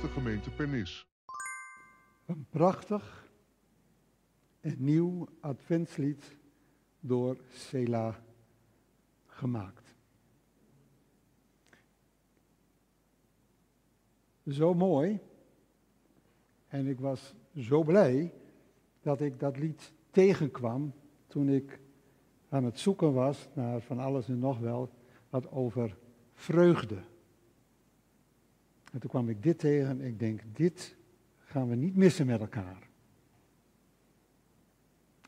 de gemeente Pernis. Een prachtig en nieuw adventslied door Sela gemaakt. Zo mooi. En ik was zo blij dat ik dat lied tegenkwam toen ik aan het zoeken was naar van alles en nog wel wat over vreugde. En toen kwam ik dit tegen en ik denk, dit gaan we niet missen met elkaar.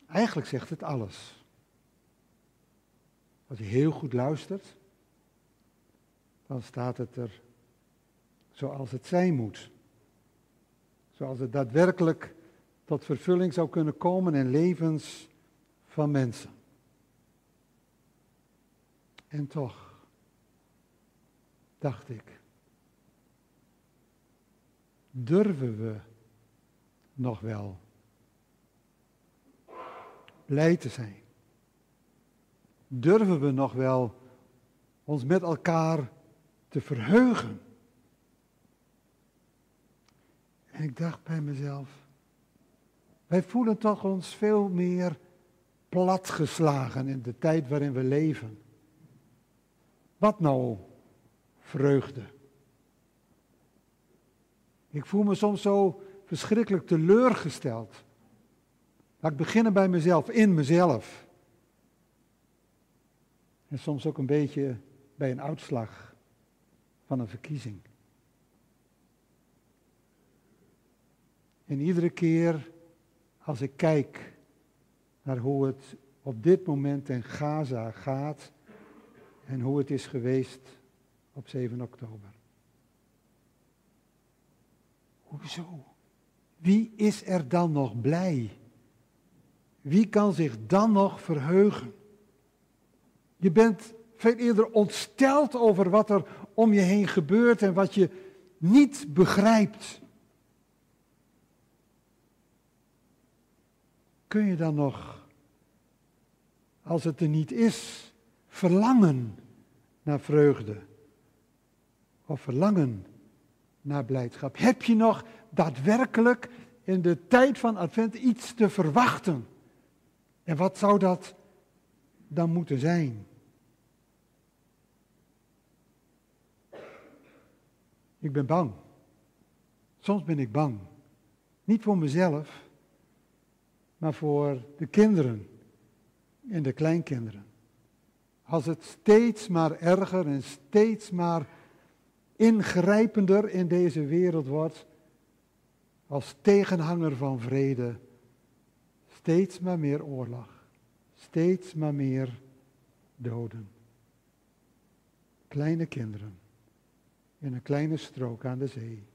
Eigenlijk zegt het alles. Als je heel goed luistert, dan staat het er zoals het zijn moet. Zoals het daadwerkelijk tot vervulling zou kunnen komen in levens van mensen. En toch, dacht ik, durven we nog wel blij te zijn? Durven we nog wel ons met elkaar te verheugen? En ik dacht bij mezelf, wij voelen toch ons veel meer platgeslagen in de tijd waarin we leven. Wat nou vreugde? Ik voel me soms zo verschrikkelijk teleurgesteld. Laat ik beginnen bij mezelf, in mezelf. En soms ook een beetje bij een uitslag van een verkiezing. En iedere keer als ik kijk naar hoe het op dit moment in Gaza gaat en hoe het is geweest op 7 oktober. Hoezo? Wie is er dan nog blij? Wie kan zich dan nog verheugen? Je bent veel eerder ontsteld over wat er om je heen gebeurt en wat je niet begrijpt. Kun je dan nog, als het er niet is, verlangen naar vreugde? Of verlangen naar blijdschap? Heb je nog daadwerkelijk in de tijd van Advent iets te verwachten? En wat zou dat dan moeten zijn? Ik ben bang. Soms ben ik bang. Niet voor mezelf, maar voor de kinderen en de kleinkinderen. Als het steeds maar erger en steeds maar ingrijpender in deze wereld wordt, als tegenhanger van vrede, steeds maar meer oorlog, steeds maar meer doden. Kleine kinderen in een kleine strook aan de zee,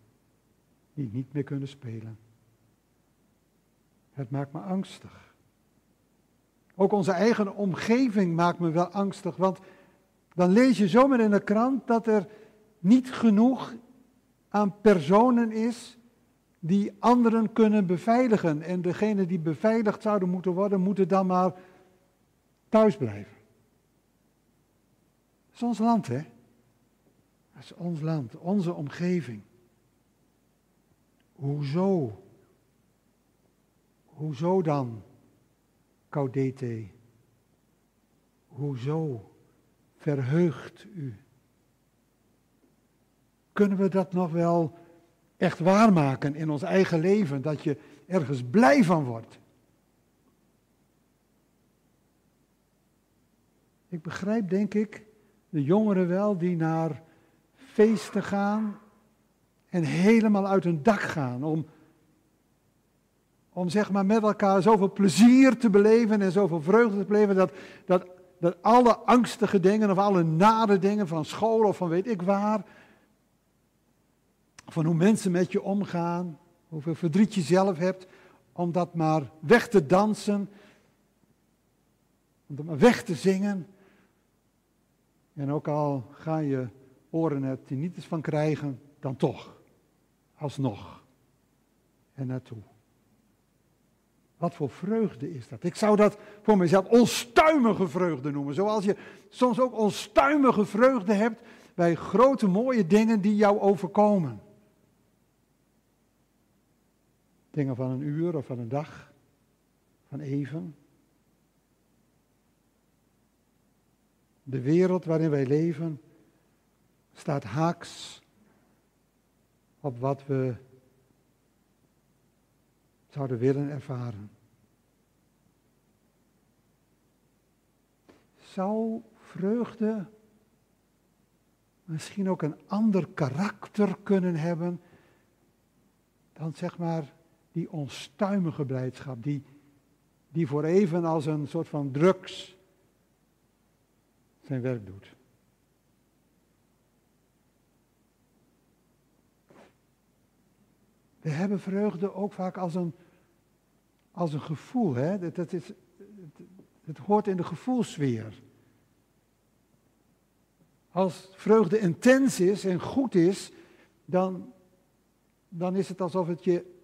die niet meer kunnen spelen. Het maakt me angstig. Ook onze eigen omgeving maakt me wel angstig, want dan lees je zomaar in de krant dat er niet genoeg aan personen is die anderen kunnen beveiligen. En degene die beveiligd zouden moeten worden, moeten dan maar thuis blijven. Dat is ons land, hè? Dat is ons land, onze omgeving. Hoezo? Hoezo dan, Caudete? Hoezo verheugt u? Kunnen we dat nog wel echt waarmaken in ons eigen leven, dat je ergens blij van wordt? Ik begrijp, denk ik, de jongeren wel die naar feesten gaan en helemaal uit hun dak gaan om om zeg maar met elkaar zoveel plezier te beleven en zoveel vreugde te beleven, dat, dat, dat alle angstige dingen of alle nare dingen van school of van weet ik waar, van hoe mensen met je omgaan, hoeveel verdriet je zelf hebt, om dat maar weg te dansen, om dat maar weg te zingen. En ook al ga je oren er eens van krijgen, dan toch, alsnog en naartoe. Wat voor vreugde is dat? Ik zou dat voor mezelf onstuimige vreugde noemen. Zoals je soms ook onstuimige vreugde hebt bij grote mooie dingen die jou overkomen. Dingen van een uur of van een dag, van even. De wereld waarin wij leven staat haaks op wat we zouden willen ervaren. Zou vreugde misschien ook een ander karakter kunnen hebben dan zeg maar die onstuimige blijdschap, die, die voor even als een soort van drugs zijn werk doet. We hebben vreugde ook vaak als een, als een gevoel. Hè? Dat, dat is, het hoort in de gevoelsfeer. Als vreugde intens is en goed is, dan, dan is het alsof het je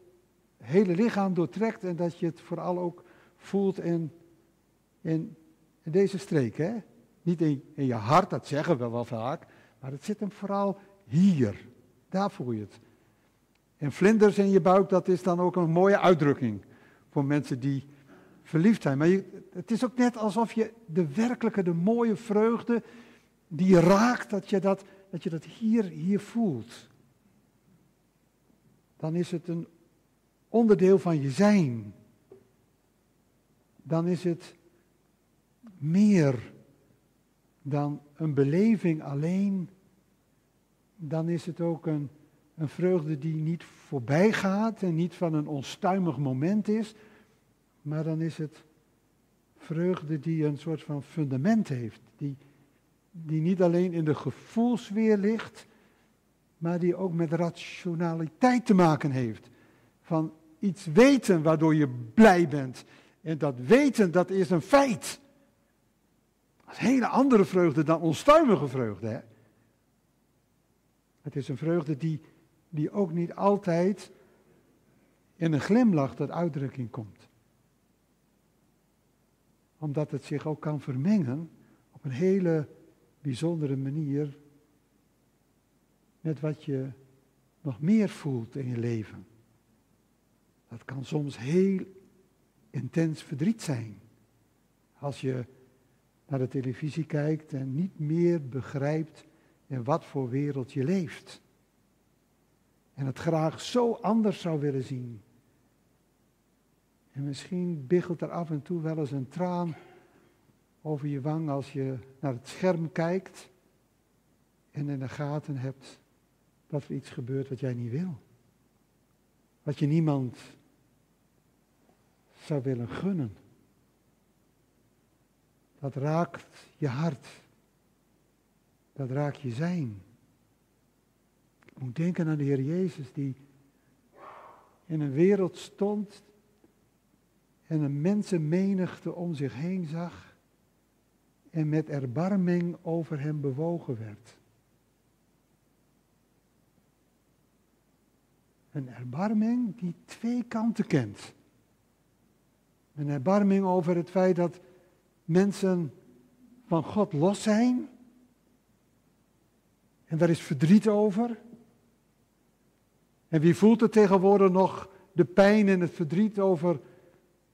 hele lichaam doortrekt en dat je het vooral ook voelt in, in, in deze streek. Hè? Niet in, in je hart, dat zeggen we wel vaak, maar het zit hem vooral hier. Daar voel je het. En vlinders in je buik, dat is dan ook een mooie uitdrukking voor mensen die verliefd zijn. Maar het is ook net alsof je de werkelijke, de mooie vreugde die je raakt, dat je dat, dat, je dat hier, hier voelt. Dan is het een onderdeel van je zijn. Dan is het meer dan een beleving alleen. Dan is het ook een, een vreugde die niet voorbij gaat en niet van een onstuimig moment is. Maar dan is het vreugde die een soort van fundament heeft. Die, die niet alleen in de gevoelsweer ligt, maar die ook met rationaliteit te maken heeft. Van iets weten waardoor je blij bent. En dat weten, dat is een feit. Dat is een hele andere vreugde dan onstuimige vreugde. Hè? Het is een vreugde die, die ook niet altijd in een glimlach tot uitdrukking komt. Omdat het zich ook kan vermengen op een hele bijzondere manier met wat je nog meer voelt in je leven. Dat kan soms heel intens verdriet zijn. Als je naar de televisie kijkt en niet meer begrijpt in wat voor wereld je leeft. En het graag zo anders zou willen zien. En misschien biggelt er af en toe wel eens een traan over je wang als je naar het scherm kijkt en in de gaten hebt dat er iets gebeurt wat jij niet wil. Wat je niemand zou willen gunnen. Dat raakt je hart. Dat raakt je zijn. Ik moet denken aan de Heer Jezus die in een wereld stond en een mensenmenigte om zich heen zag en met erbarming over hem bewogen werd. Een erbarming die twee kanten kent. Een erbarming over het feit dat mensen van God los zijn. En daar is verdriet over. En wie voelt er tegenwoordig nog de pijn en het verdriet over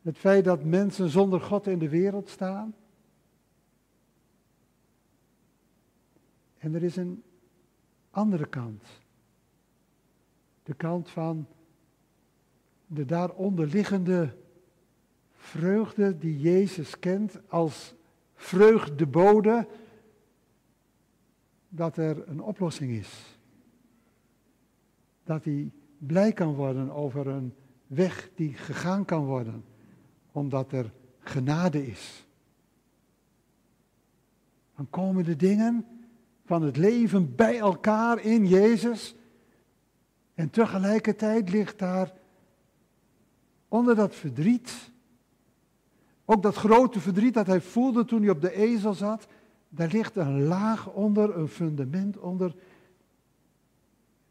het feit dat mensen zonder God in de wereld staan? En er is een andere kant. De kant van de daaronder liggende vreugde die Jezus kent als vreugdebode dat er een oplossing is. Dat hij blij kan worden over een weg die gegaan kan worden, omdat er genade is. Dan komen de dingen van het leven bij elkaar in Jezus. En tegelijkertijd ligt daar onder dat verdriet, ook dat grote verdriet dat hij voelde toen hij op de ezel zat, daar ligt een laag onder, een fundament onder,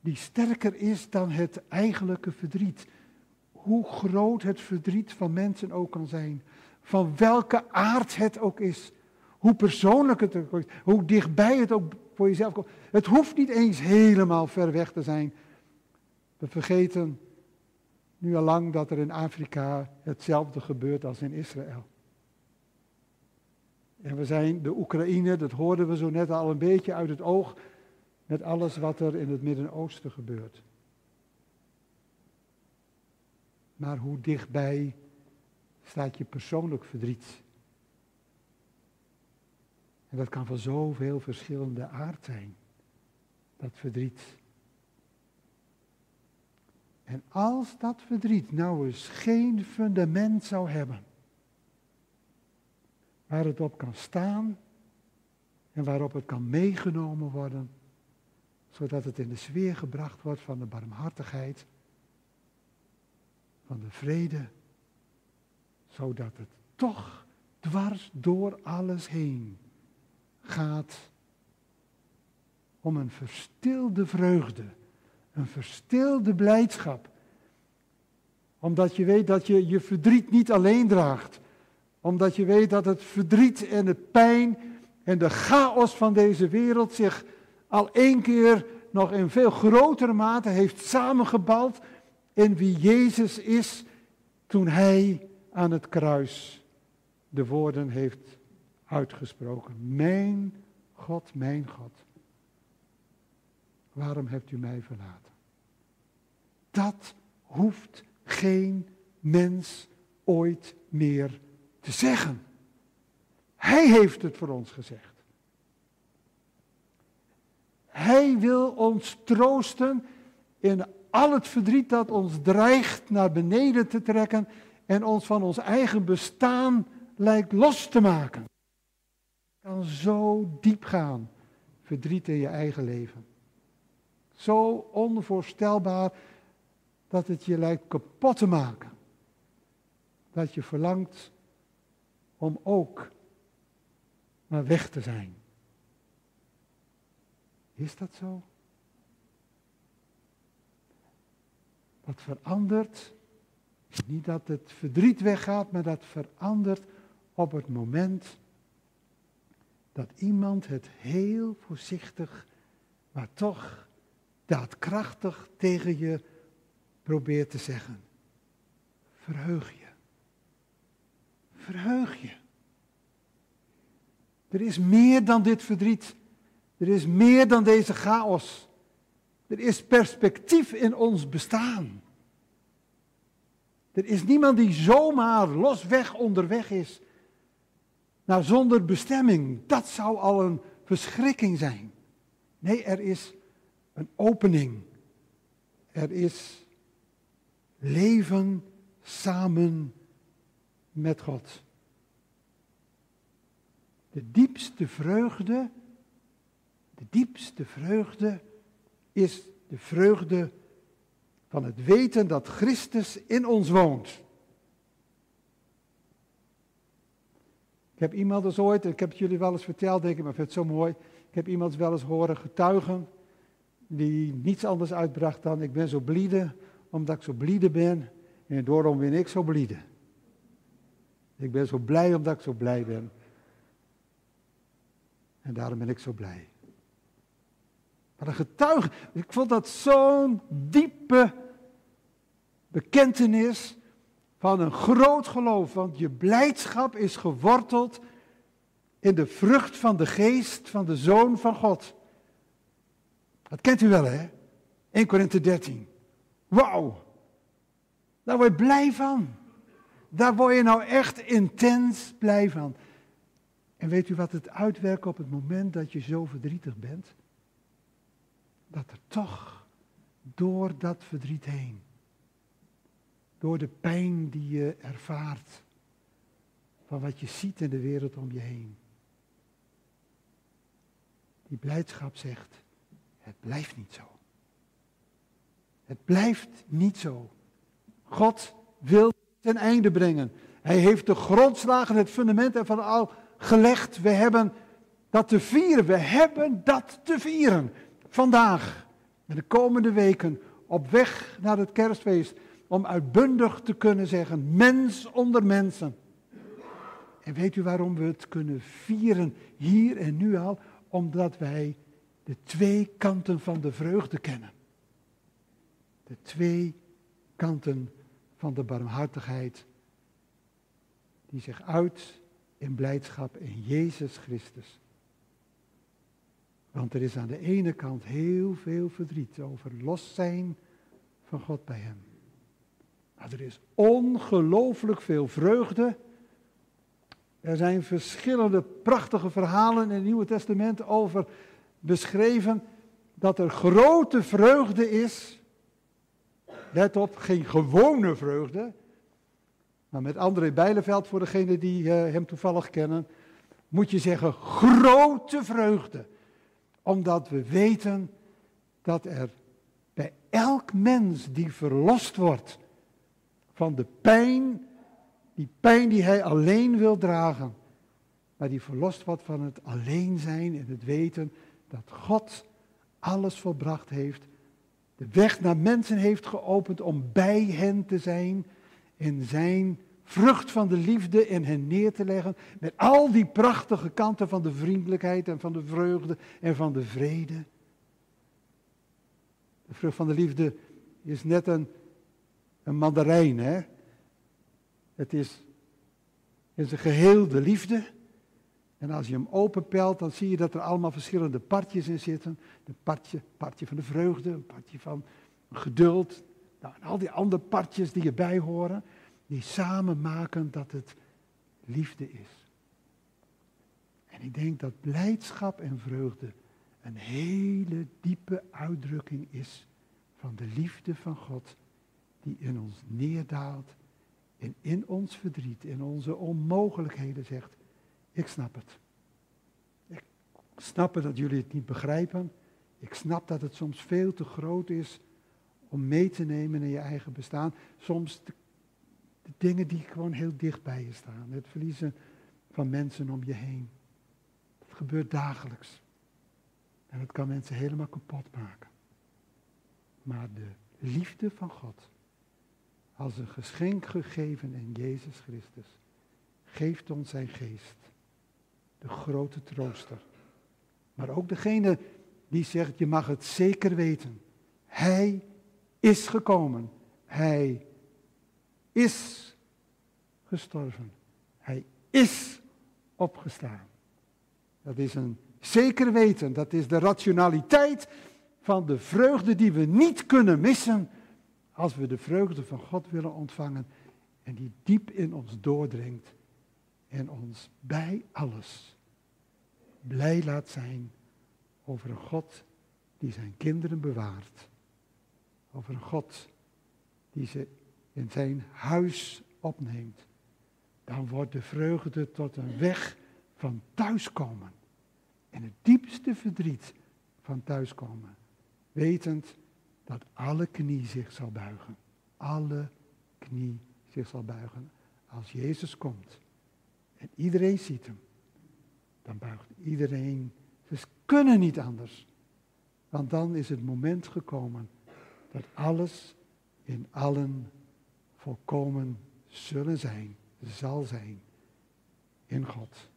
die sterker is dan het eigenlijke verdriet. Hoe groot het verdriet van mensen ook kan zijn, van welke aard het ook is, hoe persoonlijk het ook is, hoe dichtbij het ook voor jezelf komt. Het hoeft niet eens helemaal ver weg te zijn. We vergeten nu al lang dat er in Afrika hetzelfde gebeurt als in Israël. En we zijn de Oekraïne, dat hoorden we zo net al een beetje uit het oog, met alles wat er in het Midden-Oosten gebeurt. Maar hoe dichtbij staat je persoonlijk verdriet? En dat kan van zoveel verschillende aard zijn, dat verdriet. En als dat verdriet nou eens geen fundament zou hebben, waar het op kan staan en waarop het kan meegenomen worden, zodat het in de sfeer gebracht wordt van de barmhartigheid, van de vrede, zodat het toch dwars door alles heen gaat om een verstilde vreugde, een verstilde blijdschap. Omdat je weet dat je je verdriet niet alleen draagt. Omdat je weet dat het verdriet en de pijn en de chaos van deze wereld zich al één keer nog in veel grotere mate heeft samengebald in wie Jezus is toen hij aan het kruis de woorden heeft uitgesproken. Mijn God, mijn God, waarom hebt u mij verlaten? Dat hoeft geen mens ooit meer te zeggen. Hij heeft het voor ons gezegd. Hij wil ons troosten in al het verdriet dat ons dreigt naar beneden te trekken en ons van ons eigen bestaan lijkt los te maken kan zo diep gaan, verdriet in je eigen leven. Zo onvoorstelbaar dat het je lijkt kapot te maken. Dat je verlangt om ook maar weg te zijn. Is dat zo? Dat verandert, niet dat het verdriet weggaat, maar dat verandert op het moment dat iemand het heel voorzichtig, maar toch daadkrachtig tegen je probeert te zeggen. Verheug je. Verheug je. Er is meer dan dit verdriet. Er is meer dan deze chaos. Er is perspectief in ons bestaan. Er is niemand die zomaar losweg onderweg is. Nou, zonder bestemming, dat zou al een verschrikking zijn. Nee, er is een opening. Er is leven samen met God. De diepste vreugde, de diepste vreugde is de vreugde van het weten dat Christus in ons woont. Ik heb iemand eens ooit, ik heb het jullie wel eens verteld, denk ik, maar ik vind het zo mooi. Ik heb iemand wel eens horen getuigen die niets anders uitbracht dan ik ben zo bliede omdat ik zo bliede ben en daarom ben ik zo bliede. Ik ben zo blij omdat ik zo blij ben. En daarom ben ik zo blij. Maar een getuige, ik vond dat zo'n diepe bekentenis van een groot geloof, want je blijdschap is geworteld in de vrucht van de geest van de Zoon van God. Dat kent u wel, hè? 1 Korinthe 13. Wauw! Daar word je blij van. Daar word je nou echt intens blij van. En weet u wat het uitwerkt op het moment dat je zo verdrietig bent? Dat er toch door dat verdriet heen door de pijn die je ervaart van wat je ziet in de wereld om je heen. Die blijdschap zegt, het blijft niet zo. Het blijft niet zo. God wil ten einde brengen. Hij heeft de grondslagen, het fundament ervan al gelegd. We hebben dat te vieren. We hebben dat te vieren. Vandaag en de komende weken op weg naar het kerstfeest om uitbundig te kunnen zeggen, mens onder mensen. En weet u waarom we het kunnen vieren hier en nu al? Omdat wij de twee kanten van de vreugde kennen. De twee kanten van de barmhartigheid die zich uit in blijdschap in Jezus Christus. Want er is aan de ene kant heel veel verdriet over los zijn van God bij Hem. Maar er is ongelooflijk veel vreugde. Er zijn verschillende prachtige verhalen in het Nieuwe Testament over beschreven dat er grote vreugde is. Let op, geen gewone vreugde. Maar met André Bijleveld, voor degenen die uh, hem toevallig kennen, moet je zeggen grote vreugde. Omdat we weten dat er bij elk mens die verlost wordt van de pijn, die pijn die hij alleen wil dragen, maar die verlost wordt van het alleen zijn en het weten dat God alles volbracht heeft, de weg naar mensen heeft geopend om bij hen te zijn in zijn vrucht van de liefde in hen neer te leggen, met al die prachtige kanten van de vriendelijkheid en van de vreugde en van de vrede. De vrucht van de liefde is net een, een mandarijn, hè? Het is in zijn geheel de liefde. En als je hem openpelt, dan zie je dat er allemaal verschillende partjes in zitten. Een partje, partje van de vreugde, een partje van geduld. Nou, en al die andere partjes die erbij horen, die samen maken dat het liefde is. En ik denk dat blijdschap en vreugde een hele diepe uitdrukking is van de liefde van God die in ons neerdaalt en in ons verdriet, in onze onmogelijkheden zegt, ik snap het. Ik snap het dat jullie het niet begrijpen. Ik snap dat het soms veel te groot is om mee te nemen in je eigen bestaan. Soms de, dingen die gewoon heel dicht bij je staan. Het verliezen van mensen om je heen. Dat gebeurt dagelijks. En dat kan mensen helemaal kapot maken. Maar de liefde van God, als een geschenk gegeven in Jezus Christus, geeft ons zijn geest de grote trooster. Maar ook degene die zegt, je mag het zeker weten. Hij is gekomen. Hij is gestorven. Hij is opgestaan. Dat is een zeker weten. Dat is de rationaliteit van de vreugde die we niet kunnen missen als we de vreugde van God willen ontvangen en die diep in ons doordringt en ons bij alles blij laat zijn over een God die zijn kinderen bewaart. Over een God die ze in zijn huis opneemt. Dan wordt de vreugde tot een weg van thuiskomen. En het diepste verdriet van thuiskomen. Wetend dat alle knie zich zal buigen. Alle knie zich zal buigen als Jezus komt. En iedereen ziet hem. Dan buigt iedereen. Ze kunnen niet anders. Want dan is het moment gekomen dat alles in allen volkomen zullen zijn, zal zijn in God.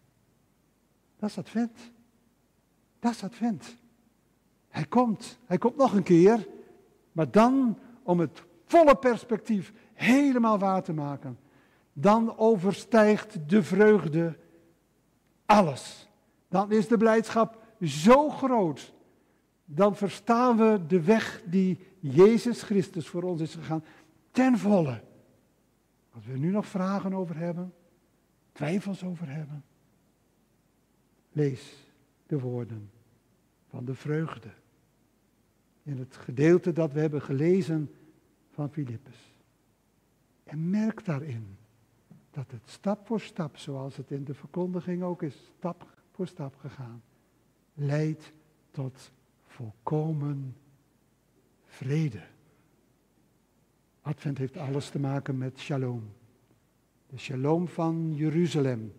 Dat is Advent. Dat is Advent. Hij komt. Hij komt nog een keer. Maar dan om het volle perspectief helemaal waar te maken. Dan overstijgt de vreugde alles. Dan is de blijdschap zo groot. Dan verstaan we de weg die Jezus Christus voor ons is gegaan ten volle. Als we nu nog vragen over hebben, twijfels over hebben, lees de woorden van de vreugde in het gedeelte dat we hebben gelezen van Filippus. En merk daarin dat het stap voor stap, zoals het in de verkondiging ook is, stap voor stap gegaan, leidt tot volkomen vrede. Advent heeft alles te maken met shalom. De shalom van Jeruzalem.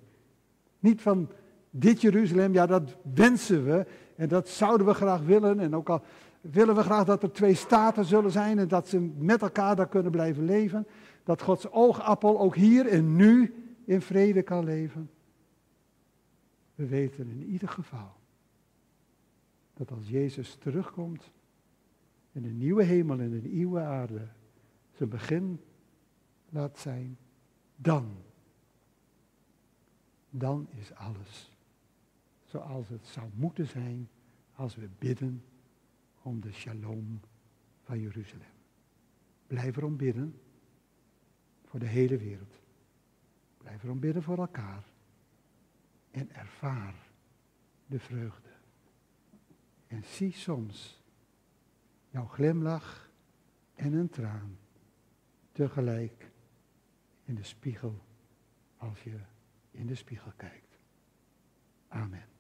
Niet van dit Jeruzalem, ja dat wensen we en dat zouden we graag willen. En ook al willen we graag dat er twee staten zullen zijn en dat ze met elkaar daar kunnen blijven leven. Dat Gods oogappel ook hier en nu in vrede kan leven. We weten in ieder geval dat als Jezus terugkomt in een nieuwe hemel en een nieuwe aarde, zijn begin laat zijn, dan, dan is alles zoals het zou moeten zijn als we bidden om de shalom van Jeruzalem. Blijf erom bidden voor de hele wereld. Blijf erom bidden voor elkaar. En ervaar de vreugde. En zie soms jouw glimlach en een traan tegelijk in de spiegel als je in de spiegel kijkt. Amen.